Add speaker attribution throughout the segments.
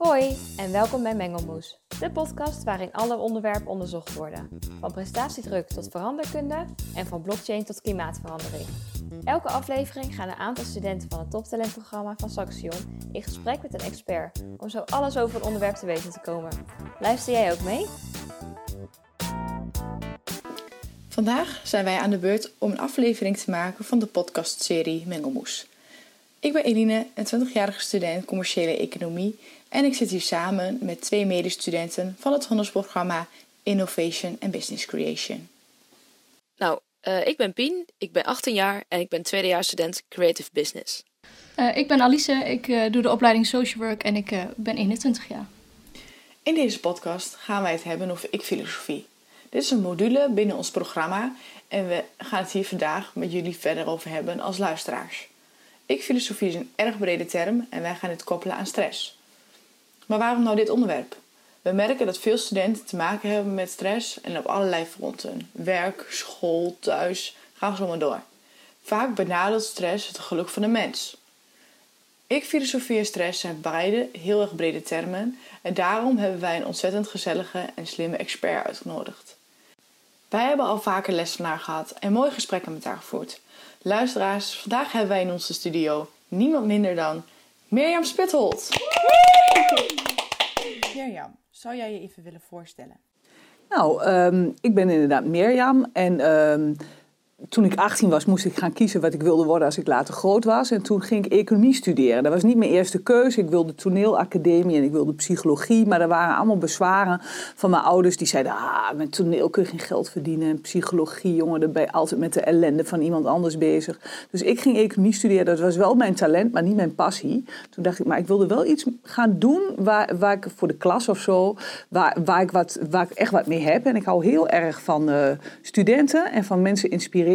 Speaker 1: Hoi en welkom bij Mengelmoes, de podcast waarin alle onderwerpen onderzocht worden. Van prestatiedruk tot veranderkunde en van blockchain tot klimaatverandering. Elke aflevering gaan een aantal studenten van het toptalentprogramma van Saxion in gesprek met een expert om zo alles over het onderwerp te weten te komen. Luister jij ook mee?
Speaker 2: Vandaag zijn wij aan de beurt om een aflevering te maken van de podcastserie Mengelmoes. Ik ben Eline, een 20-jarige student commerciële economie en ik zit hier samen met twee medestudenten van het handelsprogramma Innovation and Business Creation.
Speaker 3: Nou, uh, ik ben Pien, ik ben 18 jaar en ik ben tweedejaars student Creative Business.
Speaker 4: Uh, ik ben Alice, ik uh, doe de opleiding Social Work en ik ben 21 jaar.
Speaker 2: In deze podcast gaan wij het hebben over ik-filosofie. Dit is een module binnen ons programma en we gaan het hier vandaag met jullie verder over hebben als luisteraars. Ik-filosofie is een erg brede term en wij gaan het koppelen aan stress. Maar waarom nou dit onderwerp? We merken dat veel studenten te maken hebben met stress en op allerlei fronten. Werk, school, thuis, gaan zo maar door. Vaak benadeelt stress het geluk van de mens. Ik, filosofie en stress zijn beide heel erg brede termen en daarom hebben wij een ontzettend gezellige en slimme expert uitgenodigd. Wij hebben al vaker les van haar gehad en mooie gesprekken met haar gevoerd. Luisteraars, vandaag hebben wij in onze studio niemand minder dan Mirjam Spitholt. Mirjam, zou jij je even willen voorstellen?
Speaker 5: Nou, um, ik ben inderdaad Mirjam en um, toen ik 18 was, moest ik gaan kiezen wat ik wilde worden als ik later groot was. En toen ging ik economie studeren. Dat was niet mijn eerste keuze. Ik wilde toneelacademie en ik wilde psychologie. Maar er waren allemaal bezwaren van mijn ouders. Die zeiden, ah, met toneel kun je geen geld verdienen. En psychologie, jongen, daar ben je altijd met de ellende van iemand anders bezig. Dus ik ging economie studeren. Dat was wel mijn talent, maar niet mijn passie. Toen dacht ik, maar ik wilde wel iets gaan doen waar, waar ik voor de klas of zo, waar, waar, ik wat, waar ik echt wat mee heb. En ik hou heel erg van uh, studenten en van mensen inspireren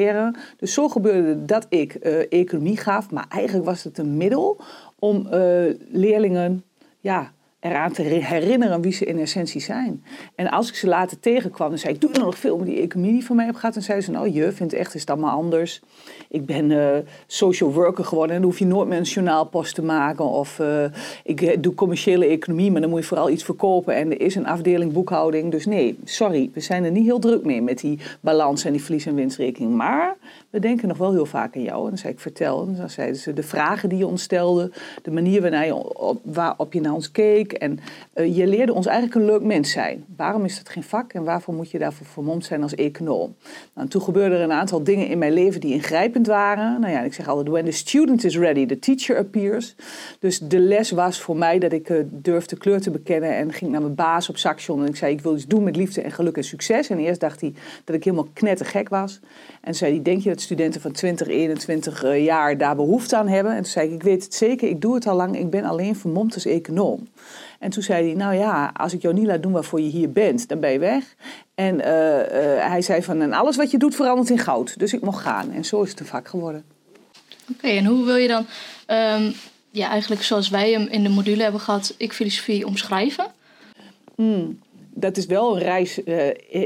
Speaker 5: dus zo gebeurde dat ik uh, economie gaf, maar eigenlijk was het een middel om uh, leerlingen ja, eraan te herinneren wie ze in essentie zijn. En als ik ze later tegenkwam, dan zei ik, doe nog veel met die economie die van mij hebt gehad. Dan zeiden ze, nou je vindt echt is het allemaal anders. Ik ben uh, social worker geworden en dan hoef je nooit meer een journaalpost te maken. Of uh, ik doe commerciële economie, maar dan moet je vooral iets verkopen. En er is een afdeling boekhouding. Dus nee, sorry, we zijn er niet heel druk mee met die balans en die verlies- en winstrekening. Maar we denken nog wel heel vaak aan jou. En dan zei ik, vertel. Dan zeiden ze, de vragen die je ons stelde, de manier waarnaar je, op, waarop je naar ons keek. En uh, je leerde ons eigenlijk een leuk mens zijn. Waarom is dat geen vak en waarvoor moet je daarvoor vermomd zijn als econoom? Nou, toen gebeurden er een aantal dingen in mijn leven die ingrijpend waren. Nou ja, ik zeg altijd, when the student is ready, the teacher appears. Dus de les was voor mij dat ik uh, durfde kleur te bekennen en ging naar mijn baas op Saxion. En ik zei, ik wil iets doen met liefde en geluk en succes. En eerst dacht hij dat ik helemaal knettergek was. En zei hij, denk je dat studenten van 20, 21 uh, jaar daar behoefte aan hebben? En toen zei ik, ik weet het zeker, ik doe het al lang, ik ben alleen vermomd als econoom. En toen zei hij, nou ja, als ik jou niet laat doen waarvoor je hier bent, dan ben je weg. En uh, uh, hij zei van, en alles wat je doet verandert in goud. Dus ik mocht gaan. En zo is het een vak geworden.
Speaker 4: Oké, okay, en hoe wil je dan, um, ja, eigenlijk zoals wij hem in de module hebben gehad, ik filosofie omschrijven?
Speaker 5: Mm dat is wel een reis uh,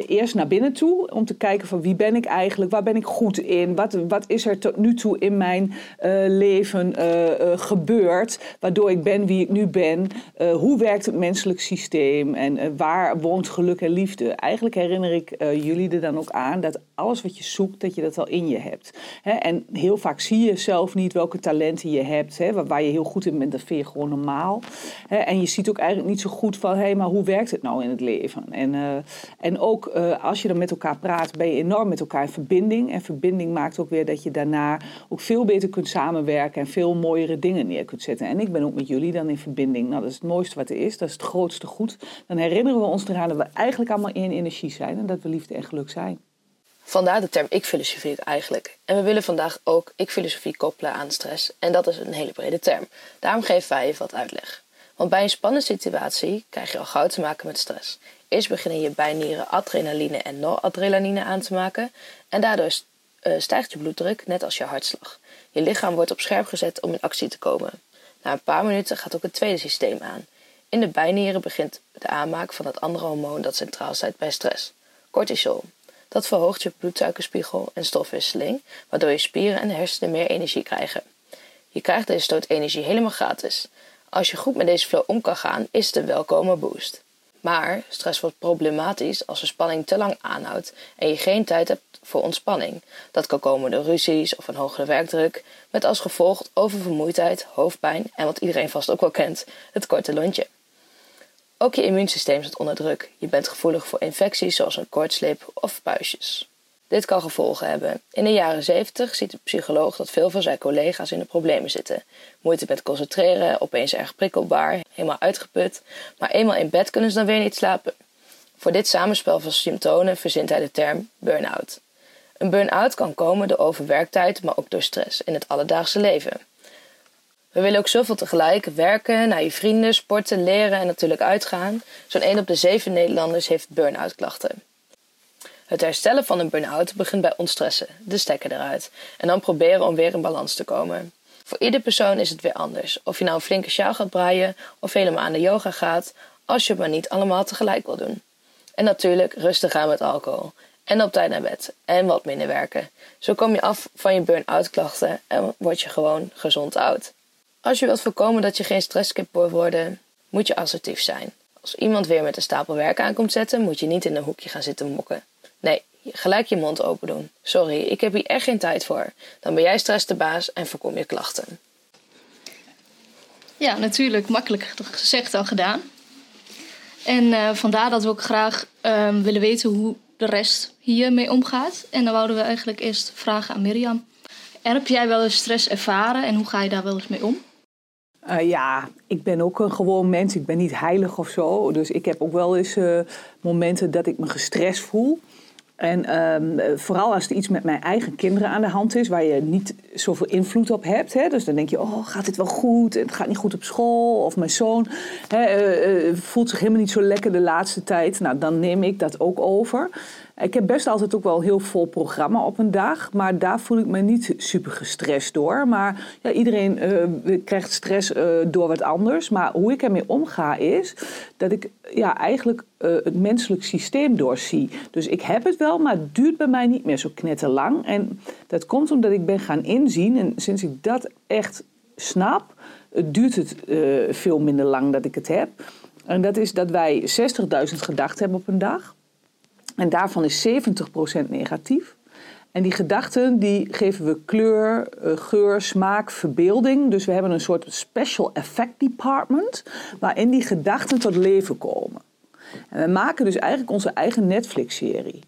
Speaker 5: eerst naar binnen toe. Om te kijken van wie ben ik eigenlijk? Waar ben ik goed in? Wat, wat is er tot nu toe in mijn uh, leven uh, gebeurd? Waardoor ik ben wie ik nu ben? hoe werkt het menselijk systeem? En waar woont geluk en liefde? Eigenlijk herinner ik jullie er dan ook aan dat alles wat je zoekt, dat je dat al in je hebt. Hè? En heel vaak zie je zelf niet welke talenten je hebt. Hè? Waar, waar, je heel goed in bent, dat vind je gewoon normaal. Hè? En je ziet ook eigenlijk niet zo goed van, hé, hey, maar hoe werkt het nou in het leven? En, uh, en ook uh, als je dan met elkaar praat, ben je enorm met elkaar in verbinding. En verbinding maakt ook weer dat je daarna ook veel beter kunt samenwerken en veel mooiere dingen neer kunt zetten. En ik ben ook met jullie dan in verbinding. Nou, dat is het mooiste wat er is, dat is het grootste goed. Dan herinneren we ons eraan dat we eigenlijk allemaal één energie zijn en dat we liefde en geluk zijn.
Speaker 3: Vandaar de term ik-filosofie eigenlijk. En we willen vandaag ook ik-filosofie koppelen aan stress. En dat is een hele brede term. Daarom geven wij even wat uitleg. Want bij een spannende situatie krijg je al gauw te maken met stress. Eerst beginnen je bijnieren adrenaline en noradrenaline aan te maken en daardoor uh, stijgt je bloeddruk net als je hartslag. Je lichaam wordt op scherp gezet om in actie te komen. Na een paar minuten gaat ook het tweede systeem aan. In de bijnieren begint de aanmaak van het andere hormoon dat centraal staat bij stress, cortisol. Dat verhoogt je bloedsuikerspiegel en stofwisseling, waardoor je spieren en hersenen meer energie krijgen. Je krijgt deze stoot energie helemaal gratis. Als je goed met deze flow om kan gaan, is het een welkome boost. Maar stress wordt problematisch als de spanning te lang aanhoudt en je geen tijd hebt voor ontspanning. Dat kan komen door ruzies of een hogere werkdruk, met als gevolg oververmoeidheid, hoofdpijn en wat iedereen vast ook wel kent, het korte lontje. Ook je immuunsysteem zit onder druk. Je bent gevoelig voor infecties zoals een koortslip of puistjes. Dit kan gevolgen hebben. In de jaren 70 ziet de psycholoog dat veel van zijn collega's in de problemen zitten. Moeite met concentreren, opeens erg prikkelbaar, helemaal uitgeput. Maar eenmaal in bed kunnen ze dan weer niet slapen. Voor dit samenspel van symptomen verzint hij de term burn-out. Een burn-out kan komen door overwerktijd, maar ook door stress in het alledaagse leven. We willen ook zoveel tegelijk werken, naar je vrienden, sporten, leren en natuurlijk uitgaan. Zo'n 1 op de 7 Nederlanders heeft burn-out klachten. Het herstellen van een burn-out begint bij ontstressen, de stekker eruit, en dan proberen om weer in balans te komen. Voor ieder persoon is het weer anders. Of je nou een flinke sjaal gaat braaien of helemaal aan de yoga gaat, als je het maar niet allemaal tegelijk wil doen. En natuurlijk rustig gaan met alcohol. En op tijd naar bed. En wat minder werken. Zo kom je af van je burn-out klachten en word je gewoon gezond oud. Als je wilt voorkomen dat je geen stresskip wordt worden, moet je assertief zijn. Als iemand weer met een stapel werk aankomt zetten, moet je niet in een hoekje gaan zitten mokken. Nee, gelijk je mond open doen. Sorry, ik heb hier echt geen tijd voor. Dan ben jij stress de baas en voorkom je klachten.
Speaker 4: Ja, natuurlijk. Makkelijker gezegd dan gedaan. En uh, vandaar dat we ook graag uh, willen weten hoe de rest hiermee omgaat. En dan wouden we eigenlijk eerst vragen aan Mirjam. Heb jij wel eens stress ervaren en hoe ga je daar wel eens mee om?
Speaker 5: Uh, ja, ik ben ook een gewoon mens. Ik ben niet heilig of zo. Dus ik heb ook wel eens uh, momenten dat ik me gestrest voel. En um, vooral als er iets met mijn eigen kinderen aan de hand is, waar je niet zoveel invloed op hebt. Hè? Dus dan denk je, oh, gaat dit wel goed? Het gaat niet goed op school. Of mijn zoon hè, uh, voelt zich helemaal niet zo lekker de laatste tijd. Nou, dan neem ik dat ook over. Ik heb best altijd ook wel heel vol programma op een dag. Maar daar voel ik me niet super gestrest door. Maar ja, iedereen uh, krijgt stress uh, door wat anders. Maar hoe ik ermee omga is dat ik ja, eigenlijk uh, het menselijk systeem doorzie. Dus ik heb het wel, maar het duurt bij mij niet meer zo knetterlang. En dat komt omdat ik ben gaan inzien. En sinds ik dat echt snap, duurt het veel minder lang dat ik het heb. En dat is dat wij 60.000 gedachten hebben op een dag. En daarvan is 70% negatief. En die gedachten die geven we kleur, geur, smaak, verbeelding. Dus we hebben een soort special effect department waarin die gedachten tot leven komen. En we maken dus eigenlijk onze eigen Netflix-serie.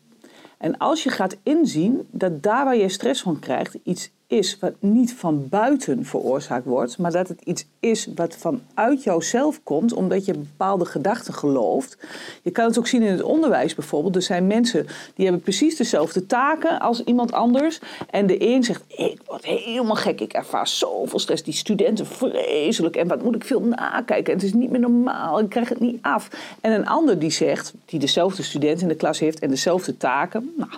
Speaker 5: En als je gaat inzien dat daar waar je stress van krijgt iets is wat niet van buiten veroorzaakt wordt, maar dat het iets is wat vanuit jouzelf komt, omdat je bepaalde gedachten gelooft. Je kan het ook zien in het onderwijs bijvoorbeeld. Er zijn mensen die hebben precies dezelfde taken als iemand anders. En de een zegt, ik word helemaal gek, ik ervaar zoveel stress. Die studenten vreselijk en wat moet ik veel nakijken. En het is niet meer normaal, ik krijg het niet af. En een ander die zegt, die dezelfde student in de klas heeft en dezelfde taken, nou,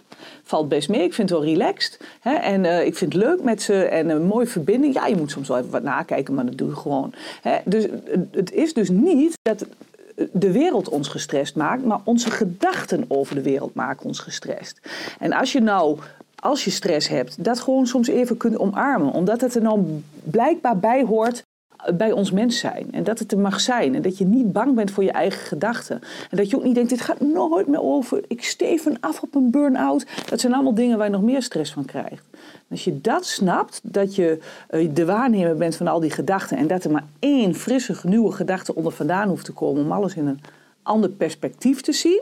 Speaker 5: valt best mee. Ik vind het wel relaxed. Hè? En uh, ik vind het leuk met ze en een mooie verbinding. Ja, je moet soms wel even wat nakijken, maar dat doe je gewoon. Hè? Dus het is dus niet dat de wereld ons gestrest maakt, maar onze gedachten over de wereld maken ons gestrest. En als je nou als je stress hebt, dat gewoon soms even kunt omarmen. Omdat het er nou blijkbaar bij hoort bij ons mens zijn. En dat het er mag zijn. En dat je niet bang bent voor je eigen gedachten. En dat je ook niet denkt, dit gaat nooit meer over. Ik steven af op een burn-out. Dat zijn allemaal dingen waar je nog meer stress van krijgt. Als je dat snapt, dat je de waarnemer bent van al die gedachten... en dat er maar één frisse, nieuwe gedachte onder vandaan hoeft te komen... om alles in een ander perspectief te zien...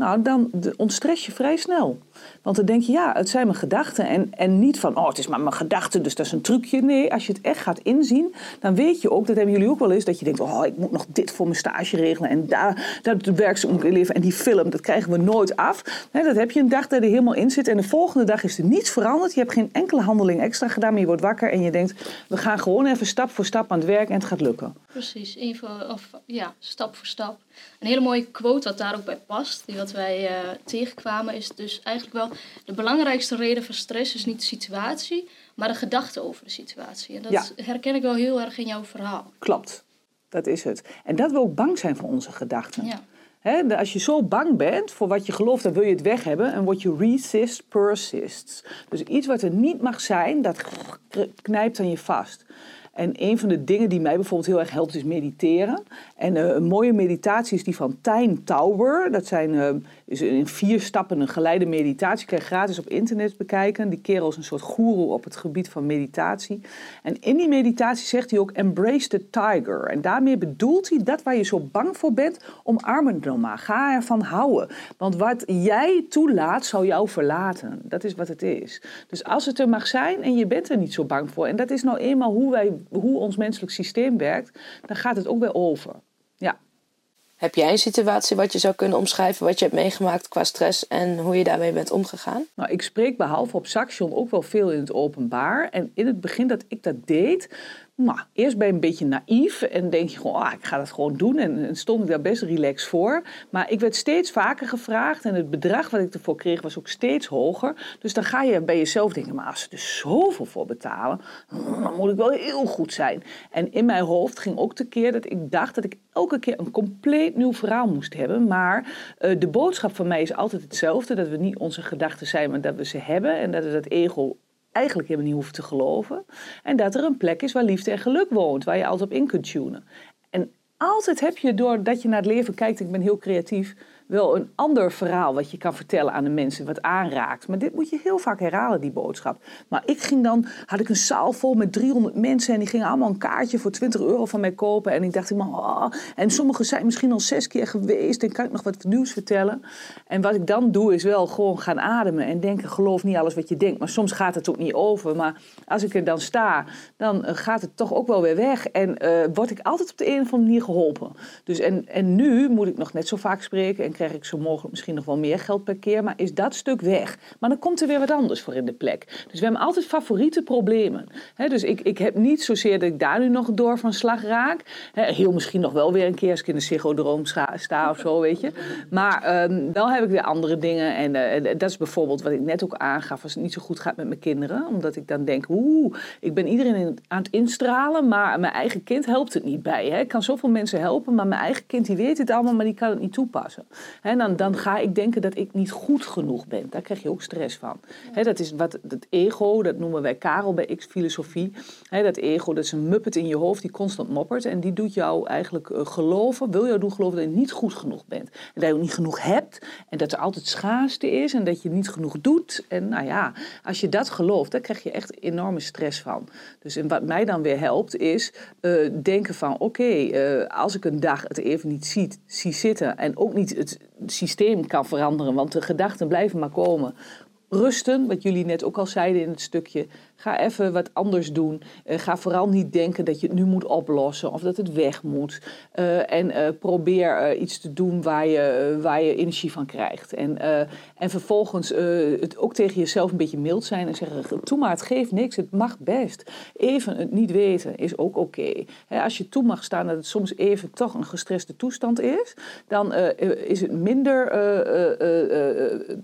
Speaker 5: Nou, dan ontstress je vrij snel. Want dan denk je, ja, het zijn mijn gedachten. En, en niet van, oh, het is maar mijn gedachten, dus dat is een trucje. Nee, als je het echt gaat inzien, dan weet je ook, dat hebben jullie ook wel eens, dat je denkt, oh, ik moet nog dit voor mijn stage regelen. En daar, dat werkzoekleven en die film, dat krijgen we nooit af. Dat heb je een dag dat er helemaal in zit. En de volgende dag is er niets veranderd. Je hebt geen enkele handeling extra gedaan, maar je wordt wakker en je denkt, we gaan gewoon even stap voor stap aan het werk en het gaat lukken.
Speaker 4: Precies, even, of, ja, stap voor stap. Een hele mooie quote wat daar ook bij past, die wat wij uh, tegenkwamen, is dus eigenlijk wel de belangrijkste reden van stress is niet de situatie, maar de gedachte over de situatie. En dat ja. herken ik wel heel erg in jouw verhaal.
Speaker 5: Klopt, dat is het. En dat we ook bang zijn voor onze gedachten. Ja. He, als je zo bang bent voor wat je gelooft, dan wil je het weg hebben. En word je resist persists. Dus iets wat er niet mag zijn, dat knijpt aan je vast. En een van de dingen die mij bijvoorbeeld heel erg helpt is mediteren. En eh, een mooie meditatie is die van Tijn Tauber. Dat zijn uh, is in vier stappen een geleide meditatie. Kan je gratis op internet bekijken. Die kerel is een soort goeroe op het gebied van meditatie. En in die meditatie zegt hij ook embrace the tiger. En daarmee bedoelt hij dat waar je zo bang voor bent, omarm het dan maar. Ga ervan houden. Want wat jij toelaat, zal jou verlaten. Dat is wat het is. Dus als het er mag zijn en je bent er niet zo bang voor. En dat is nou eenmaal hoe, wij, hoe ons menselijk systeem werkt. Dan gaat het ook weer over. Ja.
Speaker 3: Heb jij een situatie wat je zou kunnen omschrijven, wat je hebt meegemaakt qua stress en hoe je daarmee bent omgegaan?
Speaker 5: Nou, ik spreek behalve op Saxion ook wel veel in het openbaar. En in het begin dat ik dat deed, maar eerst ben je een beetje naïef en denk je gewoon, ah, ik ga dat gewoon doen. En, stond ik daar best relaxed voor. Maar ik werd steeds vaker gevraagd en het bedrag wat ik ervoor kreeg was ook steeds hoger. Dus dan ga je bij jezelf denken, maar als ze er zoveel voor betalen, dan moet ik wel heel goed zijn. En in mijn hoofd ging ook de keer dat ik dacht dat ik elke keer een compleet nieuw verhaal moest hebben. Maar uh, de boodschap van mij is altijd hetzelfde, dat we niet onze gedachten zijn, maar dat we ze hebben. En dat we dat ego eigenlijk helemaal niet hoeft te geloven. En dat er een plek is waar liefde en geluk woont, waar je altijd op in kunt tunen. En altijd heb je, doordat je naar het leven kijkt, ik ben heel creatief, wel een ander verhaal wat je kan vertellen aan de mensen, wat aanraakt. Maar dit moet je heel vaak herhalen, die boodschap. Maar ik ging dan, had ik een zaal vol met 300 mensen en die gingen allemaal een kaartje voor 20 euro van mij kopen. En ik dacht, oh. en sommigen zijn misschien al zes keer geweest en kan ik nog wat nieuws vertellen. En wat ik dan doe is wel gewoon gaan ademen en denken, geloof niet alles wat je denkt. Maar soms gaat het ook niet over. Maar als ik er dan sta, dan eh, gaat het toch ook wel weer weg. En uh, word ik altijd op de een of andere manier geholpen. Dus en, en nu moet ik nog net zo vaak spreken en krijg ik zo mogelijk misschien nog wel meer geld per keer. Maar is dat stuk weg? Maar dan komt er weer wat anders voor in de plek. Dus we hebben altijd favoriete problemen. dus ik, ik heb niet zozeer dat ik daar nu nog door van slag raak. heel misschien nog wel weer een keer als ik in de psychodroom sta of zo, weet je. Maar um, wel heb ik weer andere dingen. En uh, dat is bijvoorbeeld wat ik net ook aangaf als het niet zo goed gaat met mijn kinderen. Omdat ik dan denk, oeh, ik ben iedereen aan het instralen, maar mijn eigen kind helpt het niet bij. Ik kan zoveel mensen helpen, maar mijn eigen kind die weet het allemaal, maar die kan het niet toepassen. Dan, dan ga ik denken dat ik niet goed genoeg ben. Daar krijg je ook stress van. dat is wat het ego, dat noemen wij Karel bij X-filosofie. dat ego, dat is een muppet in je hoofd die constant moppert. En die doet jou eigenlijk uh, geloven, wil jou doen geloven dat je niet goed genoeg bent. En dat je ook niet genoeg hebt. En dat er altijd schaarste is en dat je niet genoeg doet. En nou ja, als je dat gelooft, dan krijg je echt enorme stress van. Dus en wat mij dan weer helpt, is uh, denken van oké, uh, als ik een dag het even niet zie, zie zitten en ook niet het systeem kan veranderen, want de gedachten blijven maar komen. Rusten, wat jullie net ook al zeiden in het stukje, Ga even wat anders doen. Uh, ga vooral niet denken dat je het nu moet oplossen of dat het weg moet. Uh, en uh, probeer iets te doen waar je, waar je energie van krijgt. En, en vervolgens het ook tegen jezelf een beetje mild zijn en zeggen: Toe maar, het geeft niks, het mag best. Even het niet weten is ook oké. Als je toe mag staan dat het soms even toch een gestreste toestand is, dan is het minder,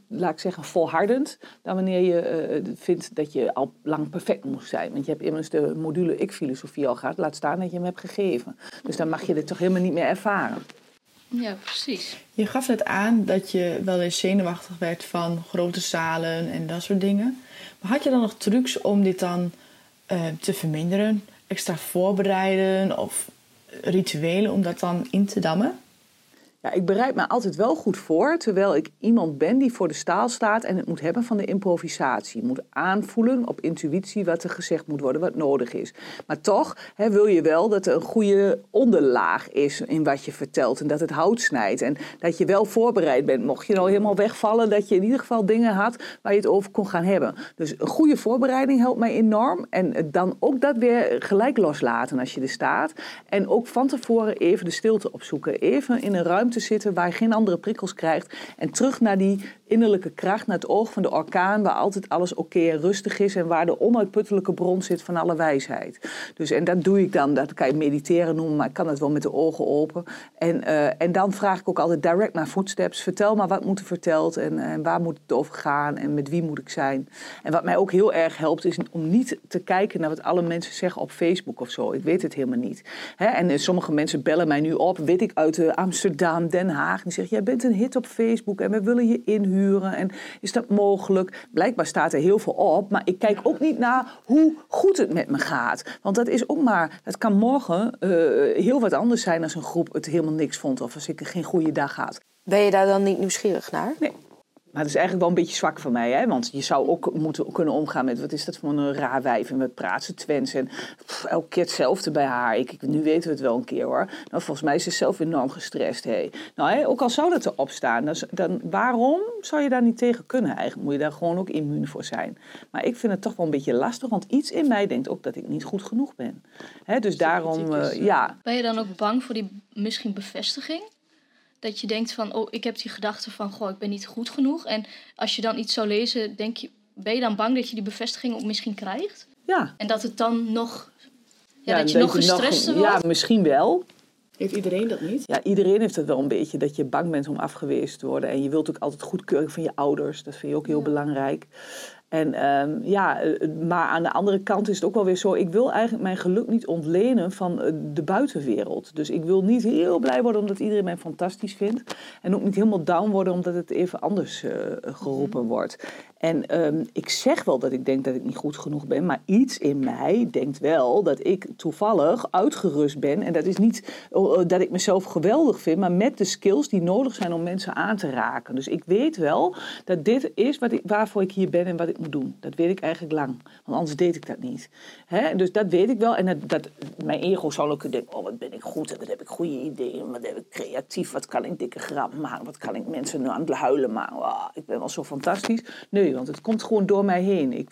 Speaker 5: laat ik zeggen, volhardend dan wanneer je vindt dat je al lang perfect moest zijn. Want je hebt immers de module ik-filosofie al gehad. Laat staan dat je hem hebt gegeven. Dus dan mag je dit toch helemaal niet meer ervaren.
Speaker 4: Ja, precies.
Speaker 2: Je gaf net aan dat je wel eens zenuwachtig werd van grote zalen en dat soort dingen. Maar had je dan nog trucs om dit dan uh, te verminderen? Extra voorbereiden of rituelen om dat dan in te dammen?
Speaker 5: Ja, ik bereid me altijd wel goed voor, terwijl ik iemand ben die voor de staal staat en het moet hebben van de improvisatie. Moet aanvoelen op intuïtie wat er gezegd moet worden, wat nodig is. Maar toch hè, wil je wel dat er een goede onderlaag is in wat je vertelt en dat het hout snijdt. En dat je wel voorbereid bent, mocht je nou helemaal wegvallen, dat je in ieder geval dingen had waar je het over kon gaan hebben. Dus een goede voorbereiding helpt mij enorm. En dan ook dat weer gelijk loslaten als je er staat. En ook van tevoren even de stilte opzoeken. Even in een ruimte zitten waar je geen andere prikkels krijgt. En terug naar die innerlijke kracht, naar het oog van de orkaan, waar altijd alles oké en rustig is en waar de onuitputtelijke bron zit van alle wijsheid. Dus en dat doe ik dan, dat kan je mediteren noemen, maar ik kan het wel met de ogen open. En, uh, en dan vraag ik ook altijd direct naar footsteps. Vertel maar wat moet er verteld en, en waar moet het over gaan en met wie moet ik zijn. En wat mij ook heel erg helpt is om niet te kijken naar wat alle mensen zeggen op Facebook of zo. Ik weet het helemaal niet. Hè? En sommige mensen bellen mij nu op, weet ik uit Amsterdam Amsterdam, Den Haag. Die zegt, jij bent een hit op Facebook en we willen je inhuren. En is dat mogelijk? Blijkbaar staat er heel veel op. Maar ik kijk ook niet naar hoe goed het met me gaat. Want dat is ook maar, het kan morgen uh, heel wat anders zijn als een groep het helemaal niks vond. Of als ik geen goede dag had.
Speaker 3: Ben je daar dan niet nieuwsgierig naar?
Speaker 5: Nee. Maar dat is eigenlijk wel een beetje zwak van mij, hè? want je zou ook moeten kunnen omgaan met wat is dat voor een raar wijf en wat praat ze Twents en pff, elke keer hetzelfde bij haar. Ik, nu weten we het wel een keer hoor. Nou, volgens mij is ze zelf enorm gestrest. Hey. Nou, hè, ook al zou dat erop staan, dan, dan, waarom zou je daar niet tegen kunnen? Eigenlijk moet je daar gewoon ook immuun voor zijn. Maar ik vind het toch wel een beetje lastig, want iets in mij denkt ook dat ik niet goed genoeg ben. Hè, dus daarom, uh, ja.
Speaker 4: Ben je dan ook bang voor die misschien bevestiging? Dat je denkt van, oh, ik heb die gedachte van, goh, ik ben niet goed genoeg. En als je dan iets zou lezen, denk je, ben je dan bang dat je die bevestiging ook misschien krijgt?
Speaker 5: Ja.
Speaker 4: En dat het dan nog, ja, dat je nog gestrester wordt?
Speaker 5: Ja, misschien wel.
Speaker 2: Heeft iedereen dat niet?
Speaker 5: Ja, iedereen heeft het wel een beetje, dat je bang bent om afgewezen te worden. En je wilt ook altijd goedkeuring van je ouders, dat vind je ook heel belangrijk. En um, ja, eh, maar aan de andere kant is het ook wel weer zo. Ik wil eigenlijk mijn geluk niet ontlenen van eh, de buitenwereld. Dus ik wil niet heel blij worden omdat iedereen mij fantastisch vindt. En ook niet helemaal down worden omdat het even anders uh, geroepen mhm. wordt. En um, ik zeg wel dat ik denk dat ik niet goed genoeg ben, maar iets in mij denkt wel dat ik toevallig uitgerust ben. En dat is niet dat ik mezelf geweldig vind, maar met de skills die nodig zijn om mensen aan te raken. Dus ik weet wel dat dit is wat ik, waarvoor ik hier ben en wat ik moet doen. Dat weet ik eigenlijk lang, want anders deed ik dat niet. Hè? Dus dat weet ik wel. En dat, dat, mijn ego zal ook denken, oh wat ben ik goed en wat heb ik goede ideeën, wat heb ik creatief, wat kan ik dikke grappen maken, wat kan ik mensen nu aan het huilen maken. Oh, ik ben wel zo fantastisch. Nee, want het komt gewoon door mij heen. Ik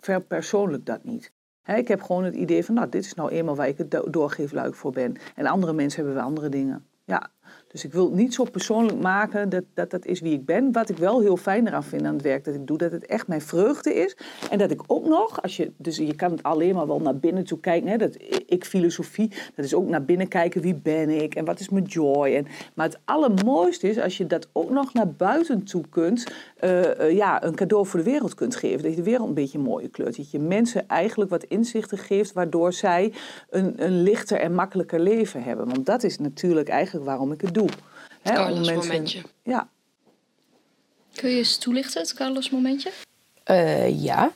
Speaker 5: verpersoonlijk dat niet. ik heb gewoon het idee van, nou, dit is nou eenmaal waar ik het doorgeefluik voor ben. En andere mensen hebben weer andere dingen. Ja, dus ik wil het niet zo persoonlijk maken dat, dat dat is wie ik ben. Wat ik wel heel fijn eraan vind aan het werk dat ik doe, dat het echt mijn vreugde is. En dat ik ook nog, als je, dus je kan het alleen maar wel naar binnen toe kijken. Hè, dat ik filosofie, dat is ook naar binnen kijken wie ben ik en wat is mijn joy. En, maar het allermooiste is als je dat ook nog naar buiten toe kunt, uh, uh, ja, een cadeau voor de wereld kunt geven. Dat je de wereld een beetje mooie kleurt. Dat je mensen eigenlijk wat inzichten geeft, waardoor zij een, een lichter en makkelijker leven hebben. Want dat is natuurlijk eigenlijk waarom ik het doe.
Speaker 3: Het Carlos momentje.
Speaker 5: Ja.
Speaker 4: Kun je eens toelichten, het Carlos momentje?
Speaker 3: Uh, ja.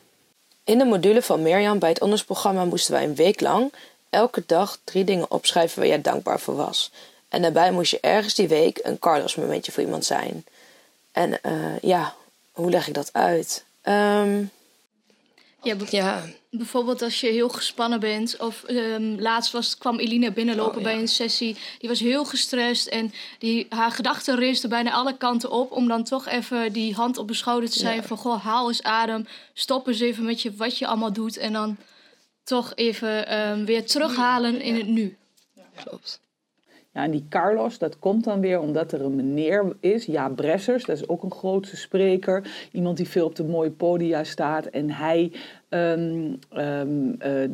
Speaker 3: In de module van Mirjam bij het onderzoeksprogramma moesten wij een week lang elke dag drie dingen opschrijven waar jij dankbaar voor was. En daarbij moest je ergens die week een Carlos momentje voor iemand zijn. En uh, ja, hoe leg ik dat uit? Um,
Speaker 4: ja, ja, bijvoorbeeld als je heel gespannen bent. Of um, laatst was, kwam Eline binnenlopen oh, bij een sessie. Die was heel gestrest en die, haar gedachten reisden bijna alle kanten op. Om dan toch even die hand op de schouder te zijn van... Goh, haal eens adem. Stop eens even met je, wat je allemaal doet. En dan toch even um, weer terughalen in het nu.
Speaker 3: Klopt.
Speaker 5: Ja, en die Carlos, dat komt dan weer omdat er een meneer is, Ja Bressers, dat is ook een grootste spreker. Iemand die veel op de mooie podia staat. En hij um, um, uh,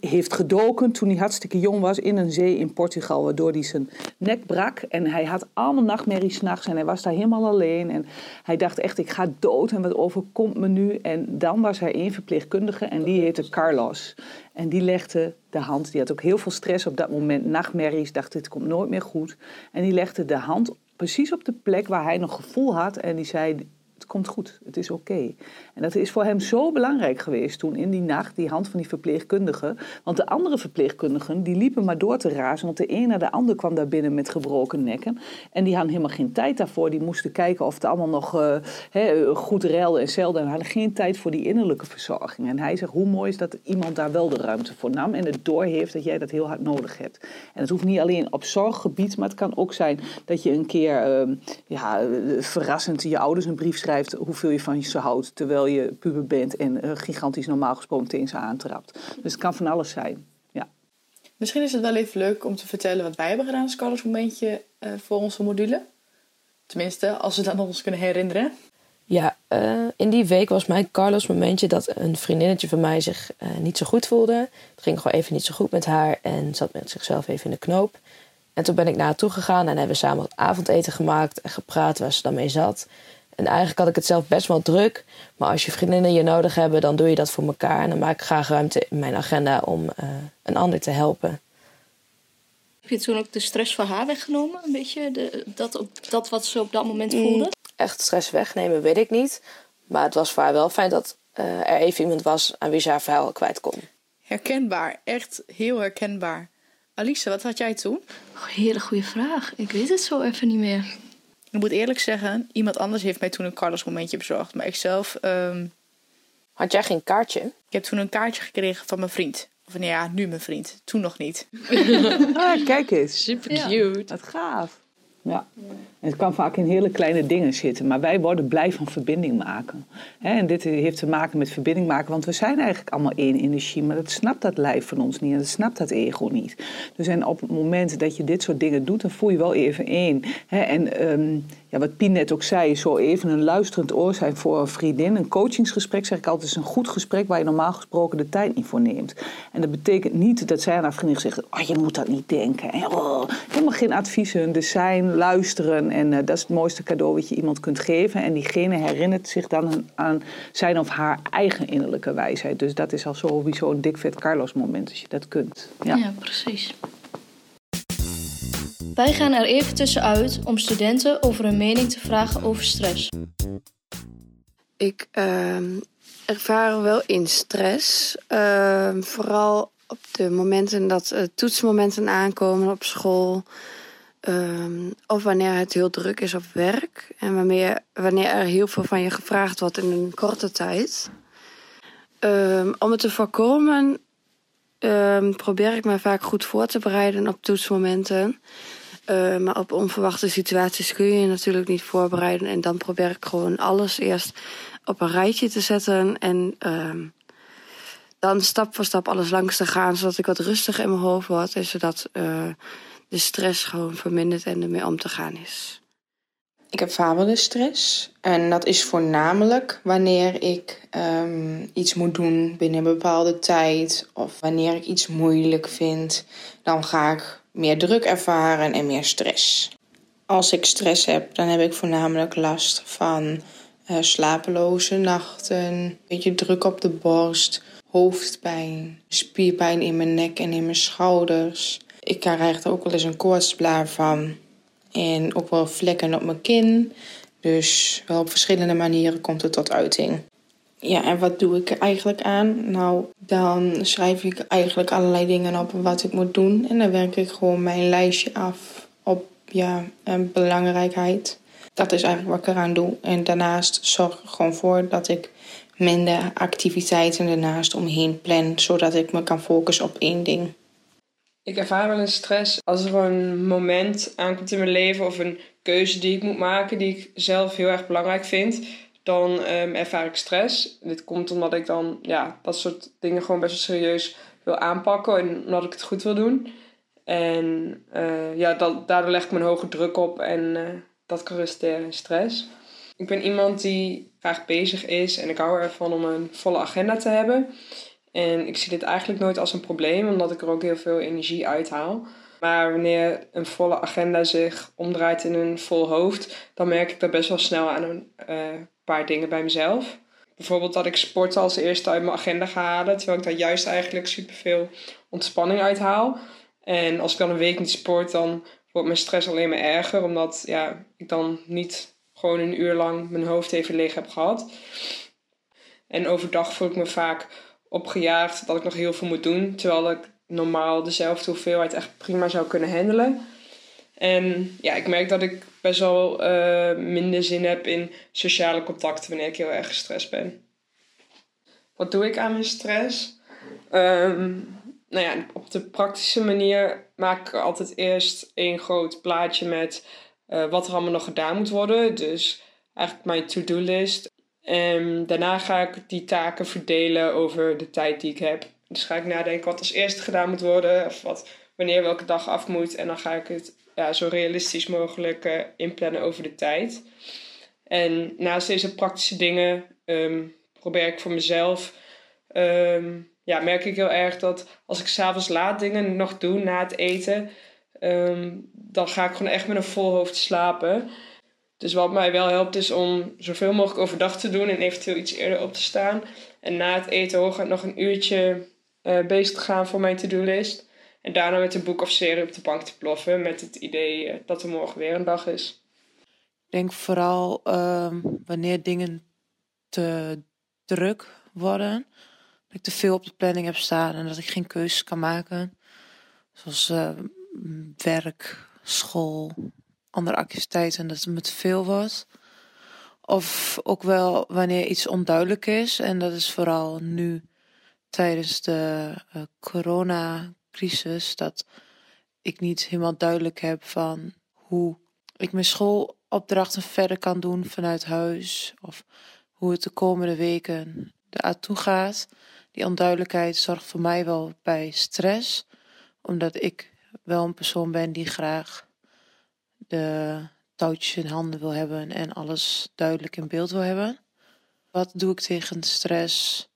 Speaker 5: heeft gedoken toen hij hartstikke jong was in een zee in Portugal, waardoor hij zijn nek brak. En hij had allemaal nachtmerries s'nachts en hij was daar helemaal alleen. En hij dacht echt, ik ga dood en wat overkomt me nu? En dan was hij één verpleegkundige en die heette Carlos. En die legde de hand, die had ook heel veel stress op dat moment, nachtmerries, dacht dit komt nooit meer goed. En die legde de hand precies op de plek waar hij nog gevoel had en die zei, komt goed, het is oké. En dat is voor hem zo belangrijk geweest toen in die nacht, die hand van die verpleegkundige. Want de andere verpleegkundigen, die liepen maar door te razen. Want de een na de ander kwam daar binnen met gebroken nekken. En die hadden helemaal geen tijd daarvoor. Die moesten kijken of het allemaal nog uh, goed reilde en zeilde. En hadden geen tijd voor die innerlijke verzorging. En hij zegt, hoe mooi is dat iemand daar wel de ruimte voor nam. En het doorheeft dat jij dat heel hard nodig hebt. En het hoeft niet alleen op zorggebied, maar het kan ook zijn dat je een keer uh, ja, verrassend je ouders een brief schrijft hoeveel je van ze houdt. Terwijl je puber bent en uh, gigantisch normaal gesproken tegen ze aantrapt. Dus het kan van alles zijn. Ja.
Speaker 2: Misschien is het wel even leuk om te vertellen wat wij hebben gedaan als Carlos momentje uh, voor onze module. Tenminste, als we dat nog eens kunnen herinneren.
Speaker 3: Ja, uh, in die week was mijn Carlos momentje dat een vriendinnetje van mij zich niet zo goed voelde. Het ging gewoon even niet zo goed met haar en zat met zichzelf even in de knoop. En toen ben ik naar haar toe gegaan en hebben we samen wat avondeten gemaakt en gepraat waar ze dan mee zat. En eigenlijk had ik het zelf best wel druk. Maar als je vriendinnen je nodig hebben, dan doe je dat voor elkaar. En dan maak ik graag ruimte in mijn agenda om uh, een ander te helpen.
Speaker 4: Heb je toen ook de stress van haar weggenomen? Een beetje de, dat, op, dat wat ze op dat moment voelde?
Speaker 3: Echt stress wegnemen weet ik niet. Maar het was voor haar wel fijn dat eh, er even iemand was aan wie ze haar verhaal kwijt kon.
Speaker 2: Herkenbaar, echt heel herkenbaar. Alice, wat had jij toen?
Speaker 4: Oh, hele goede vraag. Ik weet het zo even niet meer.
Speaker 2: Ik moet eerlijk zeggen, iemand anders heeft mij toen een Carlos momentje bezorgd. Maar ik zelf, ehm,
Speaker 3: Had jij geen kaartje?
Speaker 2: ik heb toen een kaartje gekregen van mijn vriend. Of nou ja, nu mijn vriend. Toen nog niet.
Speaker 5: Ah, kijk eens.
Speaker 6: Super
Speaker 4: Ja.
Speaker 6: cute.
Speaker 5: Wat gaaf. Ja. Het kan vaak in hele kleine dingen zitten, maar wij worden blij van verbinding maken. En dit heeft te maken met verbinding maken, want we zijn eigenlijk allemaal één energie, maar dat snapt dat lijf van ons niet en dat snapt dat ego niet. Dus en op het moment dat je dit soort dingen doet, dan voel je wel even één. En ehm, ja, wat Pien net ook zei, zo even een luisterend oor zijn voor een vriendin. Een coachingsgesprek, zeg ik altijd, is een goed gesprek waar je normaal gesproken de tijd niet voor neemt. En dat betekent niet dat zij aan haar vriendin zegt, oh, je moet dat niet denken. En, helemaal geen adviezen, dus zijn, luisteren. En eh, dat is het mooiste cadeau wat je iemand kunt geven. En diegene herinnert zich dan aan zijn of haar eigen innerlijke wijsheid. Dus dat is al sowieso een dik vet Carlos moment als je dat kunt. Ja.
Speaker 4: Ja, precies. Wij gaan er even tussenuit om studenten over hun mening te vragen over stress.
Speaker 6: Ik ehm, ervaar wel in stress. Ehm, vooral op de momenten dat eh, toetsmomenten aankomen op school. Ehm, of wanneer het heel druk is op werk. En wanneer, wanneer er heel veel van je gevraagd wordt in een korte tijd. Ehm, om het te voorkomen ehm, probeer ik me vaak goed voor te bereiden op toetsmomenten. Maar op onverwachte situaties kun je je natuurlijk niet voorbereiden. En dan probeer ik gewoon alles eerst op een rijtje te zetten. En dan stap voor stap alles langs te gaan. Zodat ik wat rustiger in mijn hoofd word. En zodat eh, de stress gewoon vermindert en ermee om te gaan is.
Speaker 7: Ik heb fabelstress. En dat is voornamelijk wanneer ik ehm, iets moet doen binnen een bepaalde tijd. Of wanneer ik iets moeilijk vind. Dan ga ik meer druk ervaren en meer stress. Als ik stress heb, dan heb ik voornamelijk last van eh, slapeloze nachten. Een beetje druk op de borst. Hoofdpijn. Spierpijn in mijn nek en in mijn schouders. Ik krijg er ook wel eens een koortsblaar van. En ook wel vlekken op mijn kin. Dus wel op verschillende manieren komt het tot uiting. Ja, en wat doe ik er eigenlijk aan? Nou, dan schrijf ik eigenlijk allerlei dingen op wat ik moet doen. En dan werk ik gewoon mijn lijstje af op ja, belangrijkheid. Dat is eigenlijk wat ik eraan doe. En daarnaast zorg ik gewoon voor dat ik minder activiteiten ernaast omheen plan. Zodat ik me kan focussen op één ding.
Speaker 8: Ik ervaar wel een stress als er een moment aankomt in mijn leven of een keuze die ik moet maken die ik zelf heel erg belangrijk vind, dan ehm, ervaar ik stress. Dit komt omdat ik dan ja, dat soort dingen gewoon best wel serieus wil aanpakken en omdat ik het goed wil doen. En eh, ja, dat, daardoor leg ik een hoge druk op en eh, dat kan resulteren in stress. Ik ben iemand die graag bezig is en ik hou ervan om een volle agenda te hebben. En ik zie dit eigenlijk nooit als een probleem, omdat ik er ook heel veel energie uithaal. Maar wanneer een volle agenda zich omdraait in een vol hoofd, dan merk ik daar best wel snel aan een eh, paar dingen bij mezelf. Bijvoorbeeld dat ik sporten als eerste uit mijn agenda ga halen, terwijl ik daar juist eigenlijk superveel ontspanning uit haal. En als ik dan een week niet sport, dan wordt mijn stress alleen maar erger, omdat ja, ik dan niet gewoon een uur lang mijn hoofd even leeg heb gehad. En overdag voel ik me vaak opgejaagd dat ik nog heel veel moet doen. Terwijl ik normaal dezelfde hoeveelheid echt prima zou kunnen handelen. En ja, ik merk dat ik best wel eh, minder zin heb in sociale contacten wanneer ik heel erg gestrest ben. Wat doe ik aan mijn stress? Ehm, nou ja, op de praktische manier maak ik altijd eerst een groot plaatje met eh, wat er allemaal nog gedaan moet worden. Dus eigenlijk mijn to-do-list. En daarna ga ik die taken verdelen over de tijd die ik heb. Dus ga ik nadenken wat als eerste gedaan moet worden. Of wat, wanneer welke dag af moet. En dan ga ik het ja, zo realistisch mogelijk eh, inplannen over de tijd. En naast deze praktische dingen ehm, probeer ik voor mezelf... ehm, ja, merk ik heel erg dat als ik s'avonds laat dingen nog doe na het eten... ehm, dan ga ik gewoon echt met een vol hoofd slapen... Dus wat mij wel helpt is om zoveel mogelijk overdag te doen en eventueel iets eerder op te staan. En na het eten hooguit nog een uurtje eh, bezig te gaan voor mijn to-do-list. En daarna met een boek of serie op de bank te ploffen met het idee eh, dat er morgen weer een dag is.
Speaker 9: Ik denk vooral ehm, wanneer dingen te druk worden. Dat ik te veel op de planning heb staan en dat ik geen keuzes kan maken. Zoals eh, werk, school, andere activiteiten. Dat het me te veel wordt. Of ook wel wanneer iets onduidelijk is. En dat is vooral nu tijdens de uh, coronacrisis. Dat ik niet helemaal duidelijk heb van hoe ik mijn schoolopdrachten verder kan doen vanuit huis. Of hoe het de komende weken eraan toe gaat. Die onduidelijkheid zorgt voor mij wel bij stress. Omdat ik wel een persoon ben die graag de touwtjes in handen wil hebben en alles duidelijk in beeld wil hebben. Wat doe ik tegen stress?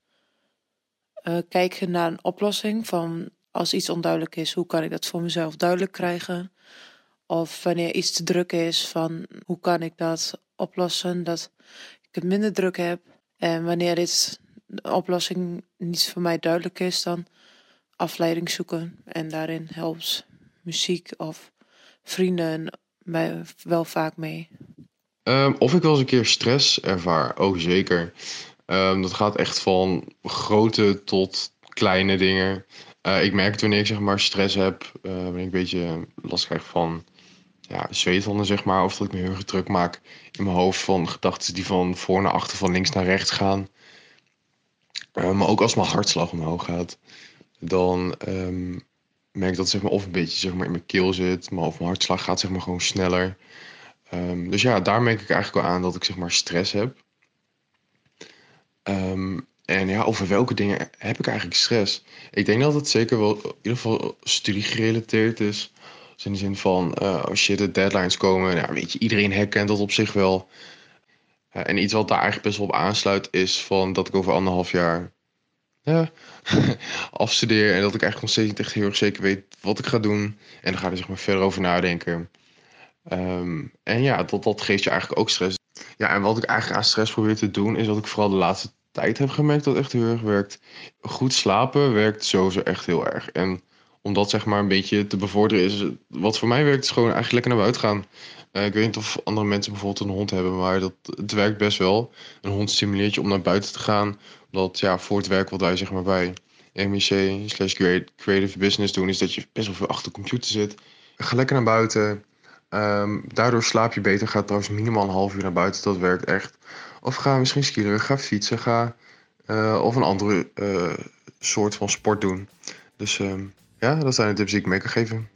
Speaker 9: Uh, kijken naar een oplossing van als iets onduidelijk is, hoe kan ik dat voor mezelf duidelijk krijgen? Of wanneer iets te druk is, van hoe kan ik dat oplossen dat ik het minder druk heb? En wanneer dit de oplossing niet voor mij duidelijk is, dan afleiding zoeken. En daarin helpt muziek of vrienden mij wel vaak mee.
Speaker 10: Um, of ik wel eens een keer stress ervaar, ook zeker. Um, dat gaat echt van grote tot kleine dingen. Uh, ik merk het wanneer ik zeg maar stress heb, uh, wanneer ik een beetje last krijg van ja, zweethanden, zeg maar. Of dat ik me heel erg druk maak in mijn hoofd van gedachten die van voor naar achter, van links naar rechts gaan. Uh, maar ook als mijn hartslag omhoog gaat, dan um, merk dat zeg maar, of een beetje zeg maar, in mijn keel zit, maar of mijn hartslag gaat zeg maar, gewoon sneller. Um, dus ja, daar merk ik eigenlijk wel aan dat ik zeg maar, stress heb. Um, en ja, over welke dingen heb ik eigenlijk stress? Ik denk dat het zeker wel in ieder geval studiegerelateerd is. Dus in de zin van, uh, als je de deadlines komen, ja, weet je, iedereen herkent dat op zich wel. Uh, en iets wat daar eigenlijk best wel op aansluit is van dat ik over anderhalf jaar ja, afstudeer. En dat ik eigenlijk nog steeds niet echt heel erg zeker weet wat ik ga doen. En dan ga er zeg maar verder over nadenken. Um, en ja, dat, dat geeft je eigenlijk ook stress. Ja, en wat ik eigenlijk aan stress probeer te doen, is dat ik vooral de laatste tijd heb gemerkt dat echt heel erg werkt. Goed slapen werkt sowieso echt heel erg. En om dat zeg maar een beetje te bevorderen is, wat voor mij werkt, is gewoon eigenlijk lekker naar buiten gaan. Uh, ik weet niet of andere mensen bijvoorbeeld een hond hebben, maar dat, het werkt best wel. Een hond stimuleert je om naar buiten te gaan. Omdat ja, voor het werk wat wij zeg maar bij MEC slash creative business doen, is dat je best wel veel achter de computer zit. Ga lekker naar buiten. Um, daardoor slaap je beter. Ga trouwens minimaal een half uur naar buiten. Dat werkt echt. Of ga misschien skiën, ga fietsen, ga uh, of een andere uh, soort van sport doen. Dus um, ja, dat zijn de tips die ik mee kan geven.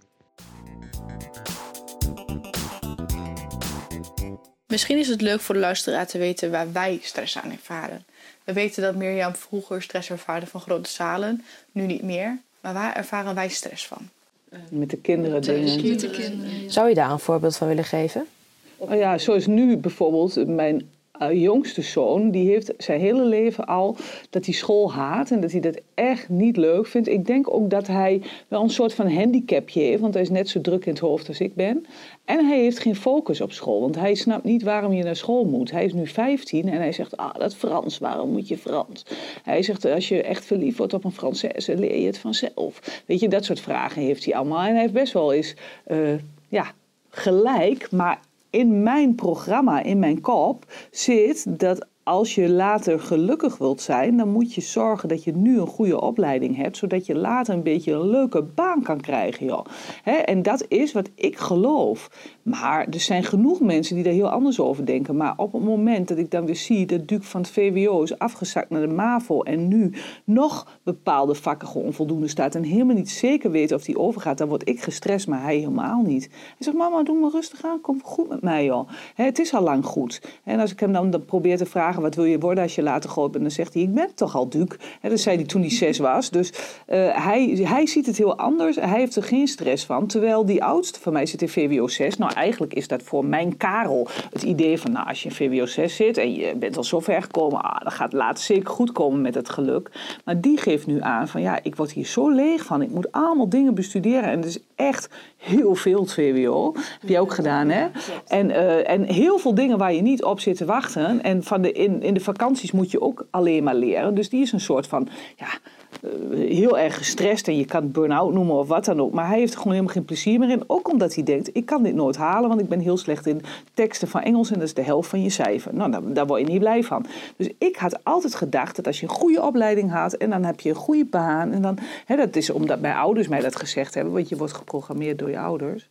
Speaker 2: Misschien is het leuk voor de luisteraar te weten waar wij stress aan ervaren. We weten dat Mirjam vroeger stress ervaarde van grote zalen, nu niet meer. Maar waar ervaren wij stress van?
Speaker 5: Met de kinderen dingen.
Speaker 4: Met de kinderen.
Speaker 3: Zou je daar een voorbeeld van willen geven?
Speaker 5: Oh ja, zoals nu bijvoorbeeld mijn uh, jongste zoon, die heeft zijn hele leven al dat hij school haat en dat hij dat echt niet leuk vindt. Ik denk ook dat hij wel een soort van handicapje heeft, want hij is net zo druk in het hoofd als ik ben. En hij heeft geen focus op school, want hij snapt niet waarom je naar school moet. Hij is nu 15 en hij zegt, ah, dat Frans, waarom moet je Frans? Hij zegt, als je echt verliefd wordt op een Française, leer je het vanzelf. Weet je, dat soort vragen heeft hij allemaal. En hij heeft best wel eens, uh, ja, gelijk, maar in mijn programma, in mijn kop, zit dat als je later gelukkig wilt zijn, dan moet je zorgen dat je nu een goede opleiding hebt, zodat je later een beetje een leuke baan kan krijgen. Joh. en dat is wat ik geloof. Maar er zijn genoeg mensen die daar heel anders over denken. Maar op het moment dat ik dan weer zie dat Duke van het VWO is afgezakt naar de MAVO en nu nog bepaalde vakken gewoon onvoldoende staat en helemaal niet zeker weet of die overgaat, dan word ik gestrest, maar hij helemaal niet. Hij zegt, mama, doe maar rustig aan, kom goed met mij joh. het is al lang goed. En als ik hem dan, probeer te vragen, wat wil je worden als je later groot bent, dan zegt hij, ik ben toch al Duke. dat zei hij toen hij zes was. Dus uh, hij, hij ziet het heel anders. Hij heeft er geen stress van. Terwijl die oudste van mij zit in VWO 6. Nou, eigenlijk is dat voor mijn Karel het idee van, nou, als je in VWO 6 zit en je bent al zo ver gekomen, ah, dan gaat het later zeker goed komen met het geluk. Maar die geeft nu aan van, ja, ik word hier zo leeg van. Ik moet allemaal dingen bestuderen. En het is echt heel veel het VWO. Heb je ook gedaan, hè? En, uh, en heel veel dingen waar je niet op zit te wachten. En van de, in, in de vakanties moet je ook alleen maar leren. Dus die is een soort van, ja, heel erg gestrest en je kan het burn-out noemen of wat dan ook. Maar hij heeft er gewoon helemaal geen plezier meer in. Ook omdat hij denkt, ik kan dit nooit halen, want ik ben heel slecht in teksten van Engels en dat is de helft van je cijfer. Nou, daar, daar word je niet blij van. Dus ik had altijd gedacht dat als je een goede opleiding had en dan heb je een goede baan en dan, hè, dat is omdat mijn ouders mij dat gezegd hebben, want je wordt geprogrammeerd door je ouders.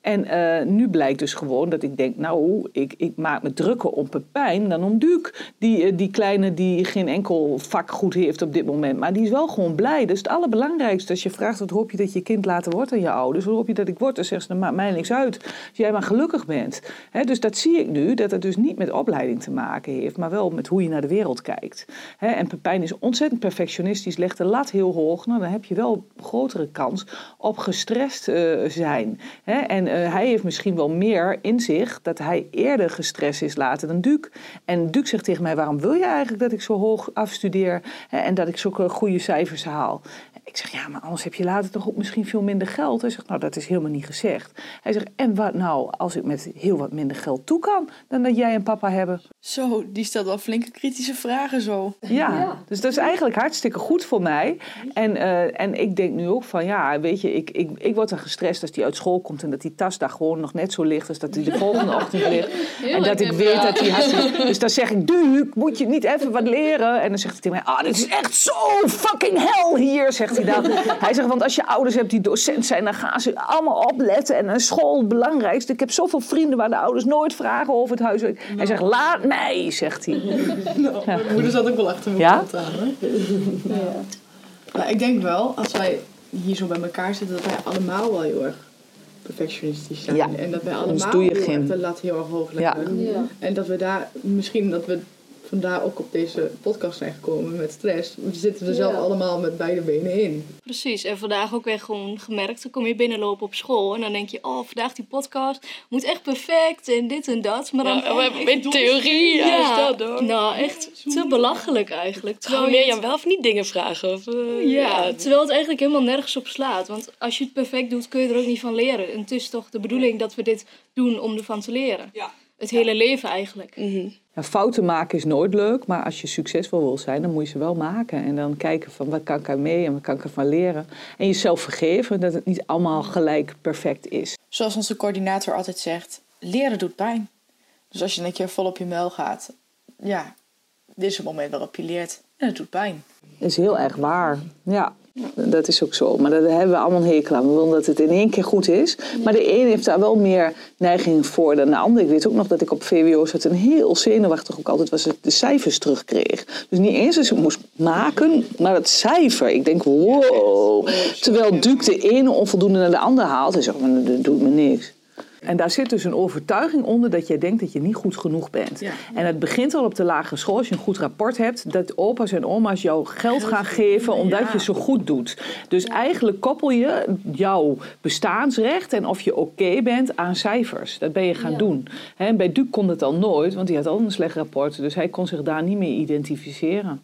Speaker 5: En uh, nu blijkt dus gewoon dat ik denk, nou, ik, ik maak me drukker om Pepijn dan om Duke. Die, uh, die kleine die geen enkel vak goed heeft op dit moment. Maar die is wel gewoon blij. Is het allerbelangrijkste. Als je vraagt, wat hoop je dat je kind later wordt aan je ouders? Wat hoop je dat ik word? Dan zegt ze, dat maakt mij niks uit. Als jij maar gelukkig bent. Dus dat zie ik nu, dat het dus niet met opleiding te maken heeft. Maar wel met hoe je naar de wereld kijkt. En Pepijn is ontzettend perfectionistisch. Legt de lat heel hoog. Nou, dan heb je wel grotere kans op gestrest uh, zijn. En uh, hij heeft misschien wel meer in zich dat hij eerder gestrest is later dan Duke. En Duke zegt tegen mij: waarom wil je eigenlijk dat ik zo hoog afstudeer hè, en dat ik zulke goede cijfers haal? Ik zeg, ja, maar anders heb je later toch ook misschien veel minder geld. Hij zegt, nou, dat is helemaal niet gezegd. Hij zegt, en wat nou als ik met heel wat minder geld toe kan dan dat jij en papa hebben?
Speaker 2: Zo, die stelt wel flinke kritische vragen zo.
Speaker 5: Ja, ja. dus dat is eigenlijk hartstikke goed voor mij. En, uh, en ik denk nu ook van, ja, weet je, ik, ik, ik word dan gestrest als hij uit school komt en dat die tas daar gewoon nog net zo ligt als dat hij de volgende ochtend ligt. Heel en dat ik weet ja. dat hij hartstikke... Dus dan zeg ik, Duke, moet je niet even wat leren? En dan zegt hij tegen mij, ah, dit is echt zo fucking hell hier, zegt hij dan. Hij zegt, want als je ouders hebt die docent zijn, dan gaan ze allemaal opletten. En een school het belangrijkste. Ik heb zoveel vrienden waar de ouders nooit vragen over het huiswerk. Hij zegt, laat mij, zegt hij.
Speaker 2: Nou, ja. Mijn moeder zat ook wel achter me
Speaker 5: ja?
Speaker 2: aan. Hè? Ja. Maar ik denk wel, als wij hier zo bij elkaar zitten, dat wij allemaal wel heel erg perfectionistisch zijn.
Speaker 5: Ja.
Speaker 2: En dat wij allemaal
Speaker 5: doe je
Speaker 2: heel erg de lat heel erg hoog leggen.
Speaker 4: Ja.
Speaker 2: En dat we daar, misschien dat we vandaar ook op deze podcast zijn gekomen met stress. We zitten er zelf
Speaker 4: Ja.
Speaker 2: allemaal met beide benen in.
Speaker 4: Precies, en vandaag ook weer gewoon gemerkt. Dan kom je binnenlopen op school en dan denk je, oh, vandaag die podcast moet echt perfect en dit en dat. Maar dan
Speaker 3: Ja, we hebben in theorie, ja, is dat hoor.
Speaker 4: Nou, echt te belachelijk eigenlijk.
Speaker 3: Terwijl
Speaker 4: je
Speaker 3: Mirjam wel of niet dingen vragen? Of, eh,
Speaker 4: Ja, terwijl het eigenlijk helemaal nergens op slaat. Want als je het perfect doet, kun je er ook niet van leren. En het is toch de bedoeling dat we dit doen om ervan te leren.
Speaker 2: Ja.
Speaker 4: Het hele leven eigenlijk.
Speaker 3: Mhm.
Speaker 5: Ja, fouten maken is nooit leuk, maar als je succesvol wil zijn, dan moet je ze wel maken. En dan kijken van wat kan ik er mee en wat kan ik ervan leren. En jezelf vergeven dat het niet allemaal gelijk perfect is.
Speaker 2: Zoals onze coördinator altijd zegt, leren doet pijn. Dus als je een keer vol op je muil gaat, ja, dit is het moment waarop je leert. En het doet pijn.
Speaker 5: Dat is heel erg waar. Ja, dat is ook zo. Maar daar hebben we allemaal een hekel aan. We willen dat het in één keer goed is. Maar de een heeft daar wel meer neiging voor dan de ander. Ik weet ook nog dat ik op VWO zat en heel zenuwachtig ook altijd was dat ik de cijfers terugkreeg. Dus niet eens als ik moest maken, maar het cijfer. Ik denk, wow. Terwijl Duke de ene onvoldoende naar de ander haalt. Hij zegt, maar dat doet me niks. En daar zit dus een overtuiging onder dat jij denkt dat je niet goed genoeg bent.
Speaker 2: Ja.
Speaker 5: En het begint al op de lagere school, als je een goed rapport hebt, dat opa's en oma's jou geld gaan geven omdat
Speaker 2: ja.
Speaker 5: je zo goed doet. Dus eigenlijk koppel je jouw bestaansrecht en of je oké bent aan cijfers. Dat ben je gaan doen. En bij Duke kon het al nooit, want die had al een slecht rapport. Dus hij kon zich daar niet meer identificeren.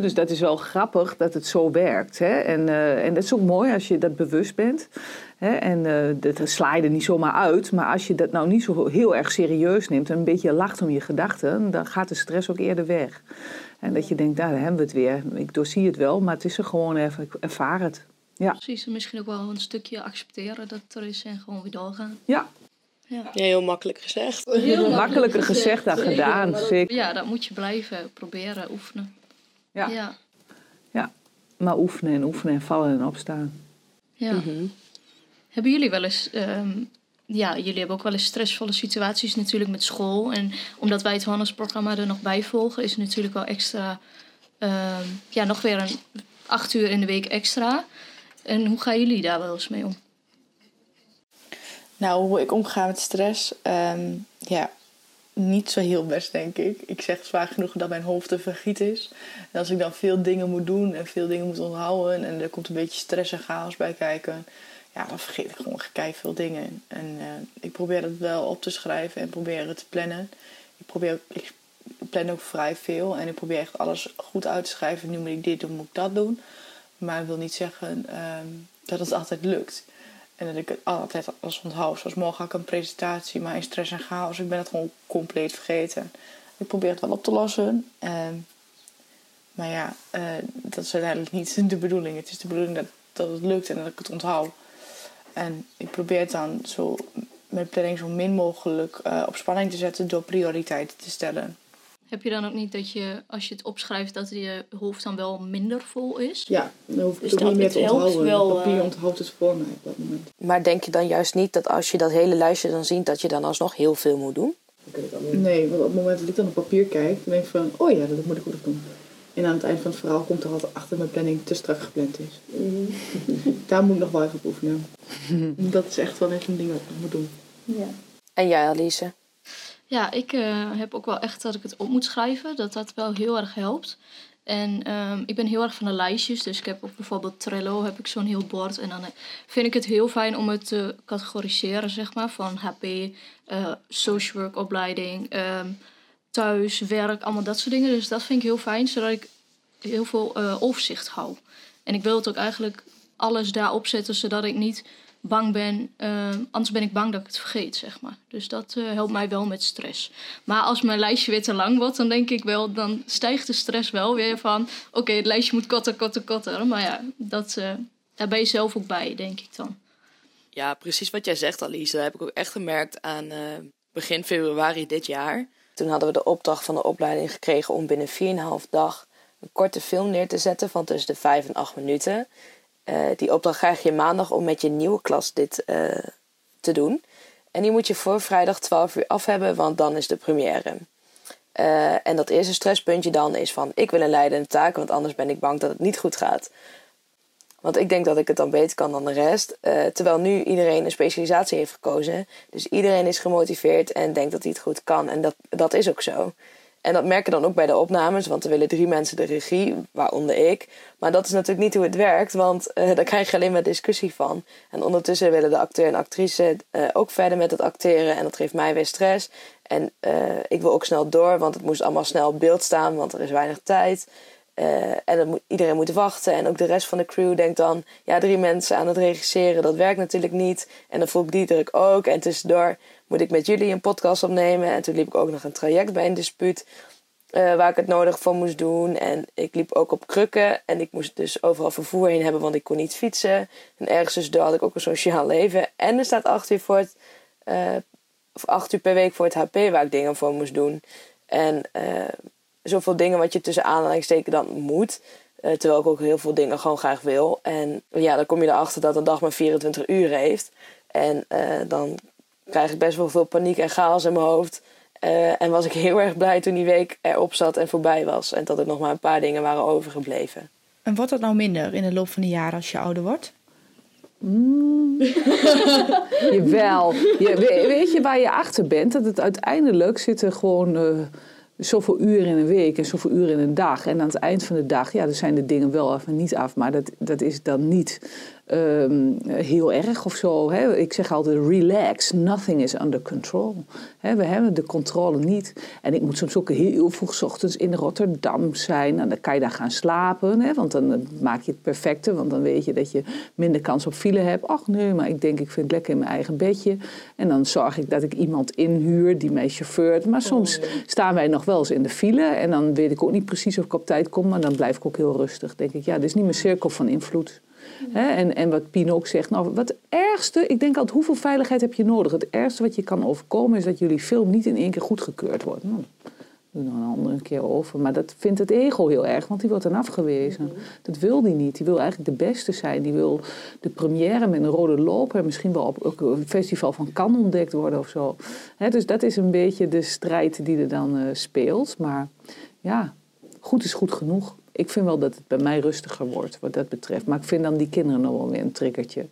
Speaker 5: Dus dat is wel grappig dat het zo werkt. En, eh, en dat is ook mooi als je dat bewust bent. Hè? En eh, dat sla je er niet zomaar uit. Maar als je dat nou niet zo heel erg serieus neemt en een beetje lacht om je gedachten, dan gaat de stress ook eerder weg. En dat je denkt, nou, daar hebben we het weer. Ik doorzie het wel, maar het is er gewoon even. Ik ervaar het. Ja,
Speaker 4: Precies, en misschien ook wel een stukje accepteren dat er is en gewoon weer doorgaan.
Speaker 5: ja.
Speaker 4: Ja,
Speaker 3: Ja, heel makkelijk gezegd.
Speaker 4: Heel
Speaker 5: makkelijker gezegd dan gedaan. Zeker.
Speaker 4: ja dat moet je blijven proberen, oefenen.
Speaker 5: Ja.
Speaker 4: ja.
Speaker 5: Maar oefenen en oefenen en vallen en opstaan.
Speaker 4: ja.
Speaker 3: Mhm.
Speaker 4: Hebben jullie wel eens, ehm, ja, jullie hebben ook wel eens stressvolle situaties natuurlijk met school. En omdat wij het Hannes-programma er nog bij volgen, is het natuurlijk wel extra, ehm, ja, nog weer een acht uur in de week extra. En hoe gaan jullie daar wel eens mee om?
Speaker 2: Nou, hoe ik omga met stress, ehm, ja, niet zo heel best, denk ik. Ik zeg vaak genoeg dat mijn hoofd te vergiet is. En als ik dan veel dingen moet doen en veel dingen moet onthouden en er komt een beetje stress en chaos bij kijken, ja, dan vergeet ik gewoon gekei veel dingen. En eh, ik probeer het wel op te schrijven en probeer het te plannen. Ik, probeer, ik plan ook vrij veel en ik probeer echt alles goed uit te schrijven. Nu moet ik dit doen, moet ik dat doen. Maar dat wil niet zeggen ehm, dat het altijd lukt. En dat ik het altijd alles onthoud. Zoals morgen had ik een presentatie, maar in stress en chaos. Ik ben het gewoon compleet vergeten. Ik probeer het wel op te lossen. En Maar ja, uh, dat is uiteindelijk niet de bedoeling. Het is de bedoeling dat, dat het lukt en dat ik het onthoud. En ik probeer het dan zo mijn planning zo min mogelijk uh, op spanning te zetten door prioriteiten te stellen.
Speaker 4: Heb je dan ook niet dat je, als je het opschrijft, dat je hoofd dan wel minder vol is?
Speaker 2: Ja, dan hoef ik dus het ook niet meer te onthouden. Wel, papier onthoudt het voor mij op dat moment.
Speaker 3: Maar denk je dan juist niet dat als je dat hele lijstje dan ziet, dat je dan alsnog heel veel moet doen?
Speaker 2: Nee, want op het moment dat ik dan op papier kijk, dan denk ik van, oh ja, dat moet ik ook doen. En aan het eind van het verhaal komt er altijd achter mijn planning te strak gepland is. Mm. Daar moet ik nog wel even op oefenen. dat is echt wel even een ding wat ik moet doen.
Speaker 3: Ja. En jij, Alice?
Speaker 4: Ja, ik uh, heb ook wel echt dat ik het op moet schrijven. Dat dat wel heel erg helpt. En um, ik ben heel erg van de lijstjes. Dus ik heb op bijvoorbeeld Trello heb ik zo'n heel bord. En dan eh, vind ik het heel fijn om het te categoriseren, zeg maar. Van HP, uh, social work opleiding, um, thuis, werk, allemaal dat soort dingen. Dus dat vind ik heel fijn, zodat ik heel veel uh, overzicht hou. En ik wil het ook eigenlijk alles daarop zetten, zodat ik niet bang ben. Uh, anders ben ik bang dat ik het vergeet, zeg maar. Dus dat uh, helpt mij wel met stress. Maar als mijn lijstje weer te lang wordt, dan denk ik wel, dan stijgt de stress wel weer van, oké, het lijstje moet korter, korter, korter. Maar ja, dat, daar ben je zelf ook bij, denk ik dan.
Speaker 3: Ja, precies wat jij zegt, Alice. Dat heb ik ook echt gemerkt aan begin februari dit jaar. Toen hadden we de opdracht van de opleiding gekregen om binnen 4,5 dag een korte film neer te zetten van tussen de 5 en 8 minuten. Uh, die opdracht krijg je maandag om met je nieuwe klas dit uh, te doen. En die moet je voor vrijdag 12 uur af hebben, want dan is de première. Uh, en dat eerste stresspuntje dan is van ik wil een leidende taak, want anders ben ik bang dat het niet goed gaat. Want ik denk dat ik het dan beter kan dan de rest. terwijl nu iedereen een specialisatie heeft gekozen. Dus iedereen is gemotiveerd en denkt dat hij het goed kan. En dat, dat is ook zo. En dat merken dan ook bij de opnames, want er willen drie mensen de regie, waaronder ik. Maar dat is natuurlijk niet hoe het werkt, want uh, daar krijg je alleen maar discussie van. En ondertussen willen de acteur en actrice uh, ook verder met het acteren en dat geeft mij weer stress. En ik wil ook snel door, want het moest allemaal snel op beeld staan, want er is weinig tijd. En dan moet, iedereen moet wachten. En ook de rest van de crew denkt dan: ja, drie mensen aan het regisseren, dat werkt natuurlijk niet. En dan voel ik die druk ook. En tussendoor moet ik met jullie een podcast opnemen. En toen liep ik ook nog een traject bij een dispuut. Uh, waar ik het nodig voor moest doen. En ik liep ook op krukken. En ik moest dus overal vervoer heen hebben, want ik kon niet fietsen. En ergens dus had ik ook een sociaal leven. En er staat acht uur, voor het, of acht uur per week voor het HP waar ik dingen voor moest doen. En zoveel dingen wat je tussen aanhalingstekens dan moet. terwijl ik ook heel veel dingen gewoon graag wil. En ja, dan kom je erachter dat een dag maar 24 uur heeft. En dan krijg ik best wel veel paniek en chaos in mijn hoofd. Uh, en was ik heel erg blij toen die week erop zat en voorbij was. En dat er nog maar een paar dingen waren overgebleven.
Speaker 2: En wordt dat nou minder in de loop van de jaren als je ouder wordt?
Speaker 5: Mm. Jawel. Je, weet je waar je achter bent? Dat het uiteindelijk zitten gewoon zoveel uren in een week en zoveel uren in een dag. En aan het eind van de dag, ja, er zijn de dingen wel af en niet af. Maar dat, dat is dan niet um, heel erg of zo. Hè. Ik zeg altijd relax, nothing is under control. Hè, we hebben de controle niet. En ik moet soms ook heel vroeg ochtends in Rotterdam zijn. En dan kan je daar gaan slapen, hè, want dan maak je het perfecte. Want dan weet je dat je minder kans op file hebt. Ach nee, maar ik denk ik vind het lekker in mijn eigen bedje. En dan zorg ik dat ik iemand inhuur die mij chauffeurt. Maar soms oh. staan wij nog wel eens in de file. En dan weet ik ook niet precies of ik op tijd kom. Maar dan blijf ik ook heel rustig. denk ik, ja, dit is niet mijn cirkel van invloed en, en wat ook zegt, nou, wat ergste, ik denk altijd, hoeveel veiligheid heb je nodig? Het ergste wat je kan overkomen is dat jullie film niet in één keer goedgekeurd wordt. Nou, doe nog een andere keer over. Maar dat vindt het ego heel erg, want die wordt dan afgewezen. Dat wil die niet. Die wil eigenlijk de beste zijn. Die wil de première met een rode loper, misschien wel op een festival van Cannes ontdekt worden of zo. dus dat is een beetje de strijd die er dan uh, speelt. Maar ja, goed is goed genoeg ik vind wel dat het bij mij rustiger wordt wat dat betreft. Maar ik vind dan die kinderen nog wel weer een triggertje.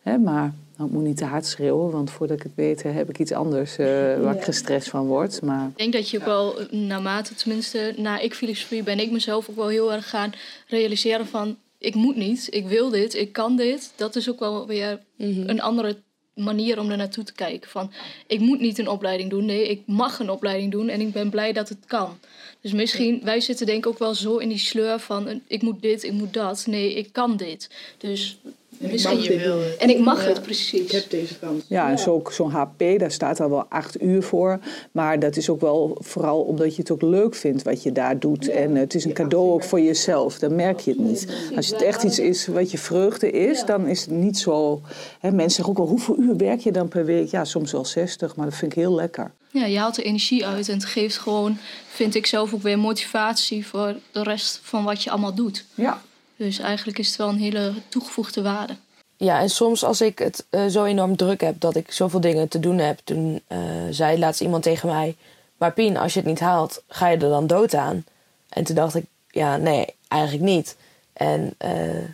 Speaker 5: He, maar nou, ik moet niet te hard schreeuwen, want voordat ik het weet heb ik iets anders uh, waar ik gestrest van word. Maar...
Speaker 4: Ik denk dat je ook wel, naarmate tenminste, na ik filosofie ben ik mezelf ook wel heel erg gaan realiseren van ik moet niet, ik wil dit, ik kan dit. Dat is ook wel weer mhm. een andere manier om er naartoe te kijken. Van ik moet niet een opleiding doen, nee, ik mag een opleiding doen en ik ben blij dat het kan. Dus misschien, wij zitten denk ik ook wel zo in die sleur van ik moet dit, ik moet dat. Nee, ik kan dit. Dus Misschien
Speaker 2: je wil
Speaker 4: En ik mag het, precies.
Speaker 2: deze kans.
Speaker 5: Ja, en zo- zo'n HP, daar staat al wel acht uur voor. Maar dat is ook wel vooral omdat je het ook leuk vindt wat je daar doet. En het is een cadeau ook voor jezelf. Dan merk je het niet. Als het echt iets is wat je vreugde is, dan is het niet zo... Hè, mensen zeggen ook al, hoeveel uur werk je dan per week? Ja, soms wel 60, maar dat vind ik heel lekker.
Speaker 4: Ja, je haalt er energie uit en het geeft gewoon, vind ik zelf ook weer motivatie voor de rest van wat je allemaal doet.
Speaker 5: Ja.
Speaker 4: Dus eigenlijk is het wel een hele toegevoegde waarde.
Speaker 3: Ja, en soms als ik het eh, zo enorm druk heb dat ik zoveel dingen te doen heb. Toen eh, zei laatst iemand tegen mij: Maar Pien, als je het niet haalt, ga je er dan dood aan? En toen dacht ik: Ja, nee, eigenlijk niet. En eh,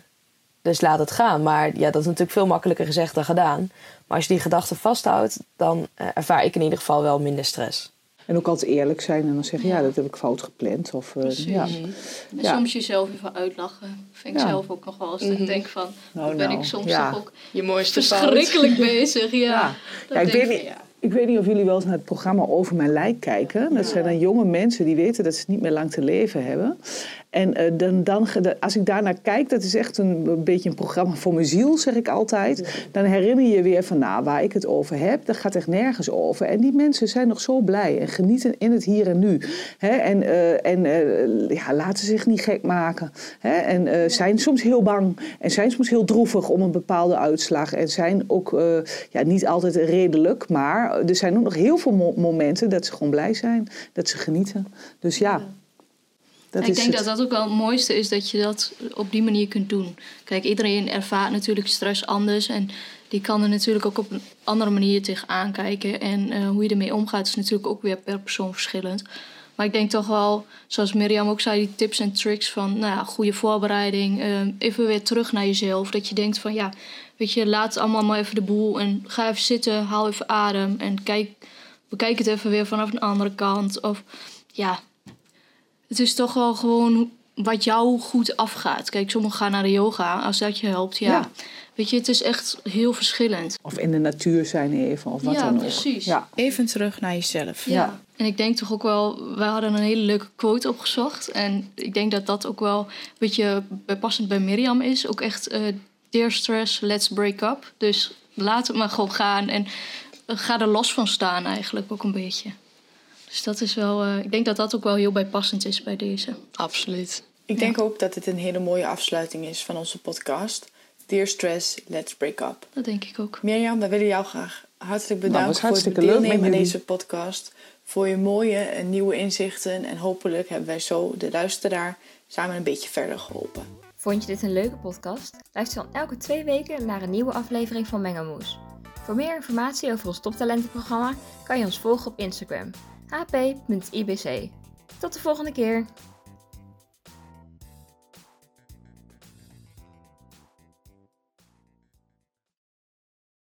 Speaker 3: dus laat het gaan. Maar ja, dat is natuurlijk veel makkelijker gezegd dan gedaan. Maar als je die gedachte vasthoudt, dan ervaar ik in ieder geval wel minder stress.
Speaker 5: En ook altijd eerlijk zijn en dan zeggen, ja, dat heb ik fout gepland. Of, eh,
Speaker 4: Precies.
Speaker 5: ja.
Speaker 4: En
Speaker 5: Ja.
Speaker 4: soms jezelf even uitlachen. Vind ik
Speaker 5: Ja.
Speaker 4: zelf ook nog wel eens. Dat ik denk van,
Speaker 5: Nou,
Speaker 4: ben
Speaker 5: nou,
Speaker 4: ik soms
Speaker 5: ja.
Speaker 4: toch ook
Speaker 2: Je mooiste
Speaker 4: verschrikkelijk bezig. Ja,
Speaker 5: Ja. Ik, weet niet, ik weet niet of jullie wel eens naar het programma Over Mijn Lijk kijken. Dat zijn dan jonge mensen die weten dat ze niet meer lang te leven hebben. En eh, dan, dan, als ik daarnaar kijk, dat is echt een, een beetje een programma voor mijn ziel, zeg ik altijd. Dan herinner je je weer van, nou, waar ik het over heb, dat gaat echt nergens over. En die mensen zijn nog zo blij en genieten in het hier en nu. Hè? En, eh, en eh, ja, laten zich niet gek maken. Hè? En zijn soms heel bang en zijn soms heel droevig om een bepaalde uitslag. En zijn ook ja, niet altijd redelijk, maar er zijn ook nog heel veel mo- momenten dat ze gewoon blij zijn, dat ze genieten. Dus ja. Dat
Speaker 4: ik denk
Speaker 5: het.
Speaker 4: dat dat ook wel het mooiste is dat je dat op die manier kunt doen. Kijk, iedereen ervaart natuurlijk stress anders. En die kan er natuurlijk ook op een andere manier tegenaan kijken. En eh, hoe je ermee omgaat is natuurlijk ook weer per persoon verschillend. Maar ik denk toch wel, zoals Mirjam ook zei, die tips en tricks van nou ja, goede voorbereiding. eh, even weer terug naar jezelf. Dat je denkt van ja, weet je, laat allemaal maar even de boel. En ga even zitten, haal even adem. En kijk, bekijk het even weer vanaf een andere kant. Of ja, het is toch wel gewoon wat jou goed afgaat. Kijk, sommigen gaan naar de yoga, als dat je helpt. Ja.
Speaker 5: Ja.
Speaker 4: Weet je, het is echt heel verschillend.
Speaker 5: Of in de natuur zijn even, of wat
Speaker 4: Ja,
Speaker 5: dan ook.
Speaker 4: precies.
Speaker 5: Ja.
Speaker 2: Even terug naar jezelf.
Speaker 4: Ja. En ik denk toch ook wel, we hadden een hele leuke quote opgezocht. En ik denk dat dat ook wel een beetje passend bij Mirjam is. Ook echt, eh dear stress, let's break up. Dus laat het maar gewoon gaan. En eh, ga er los van staan eigenlijk ook een beetje. Dus dat is wel, eh, ik denk dat dat ook wel heel bijpassend is bij deze.
Speaker 3: Absoluut.
Speaker 2: Ik denk ook dat dit een hele mooie afsluiting is van onze podcast. Dear Stress, Let's Break Up.
Speaker 4: Dat denk ik ook.
Speaker 2: Mirjam, wij willen jou graag hartelijk
Speaker 5: Nou,
Speaker 2: bedanken voor het deelnemen aan deze podcast. Voor je mooie en nieuwe inzichten. En hopelijk hebben wij zo de luisteraar samen een beetje verder geholpen.
Speaker 1: Vond je dit een leuke podcast? Luister dan elke twee weken naar een nieuwe aflevering van Mengelmoes. Voor meer informatie over ons toptalentenprogramma kan je ons volgen op Instagram hp.ibc. Tot de volgende keer!